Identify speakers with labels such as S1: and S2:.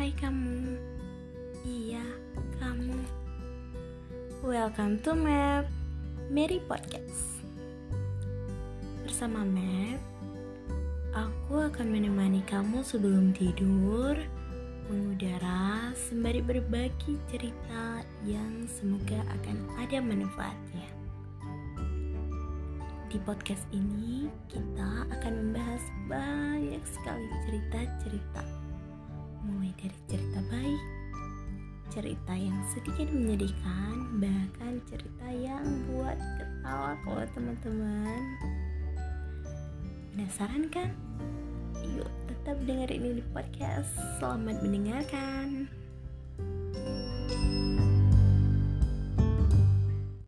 S1: Hai kamu. Iya, kamu. Welcome to Map Mary Podcast. Bersama Map Aku akan menemani kamu sebelum tidur Mengudara sembari berbagi cerita yang semoga akan ada manfaatnya. Di podcast ini kita akan membahas banyak sekali cerita-cerita dari cerita baik, cerita yang sedikit menyedihkan, bahkan cerita yang buat ketawa kalau teman-teman. Penasaran kan? Yuk tetap dengerin ini di podcast. Selamat mendengarkan.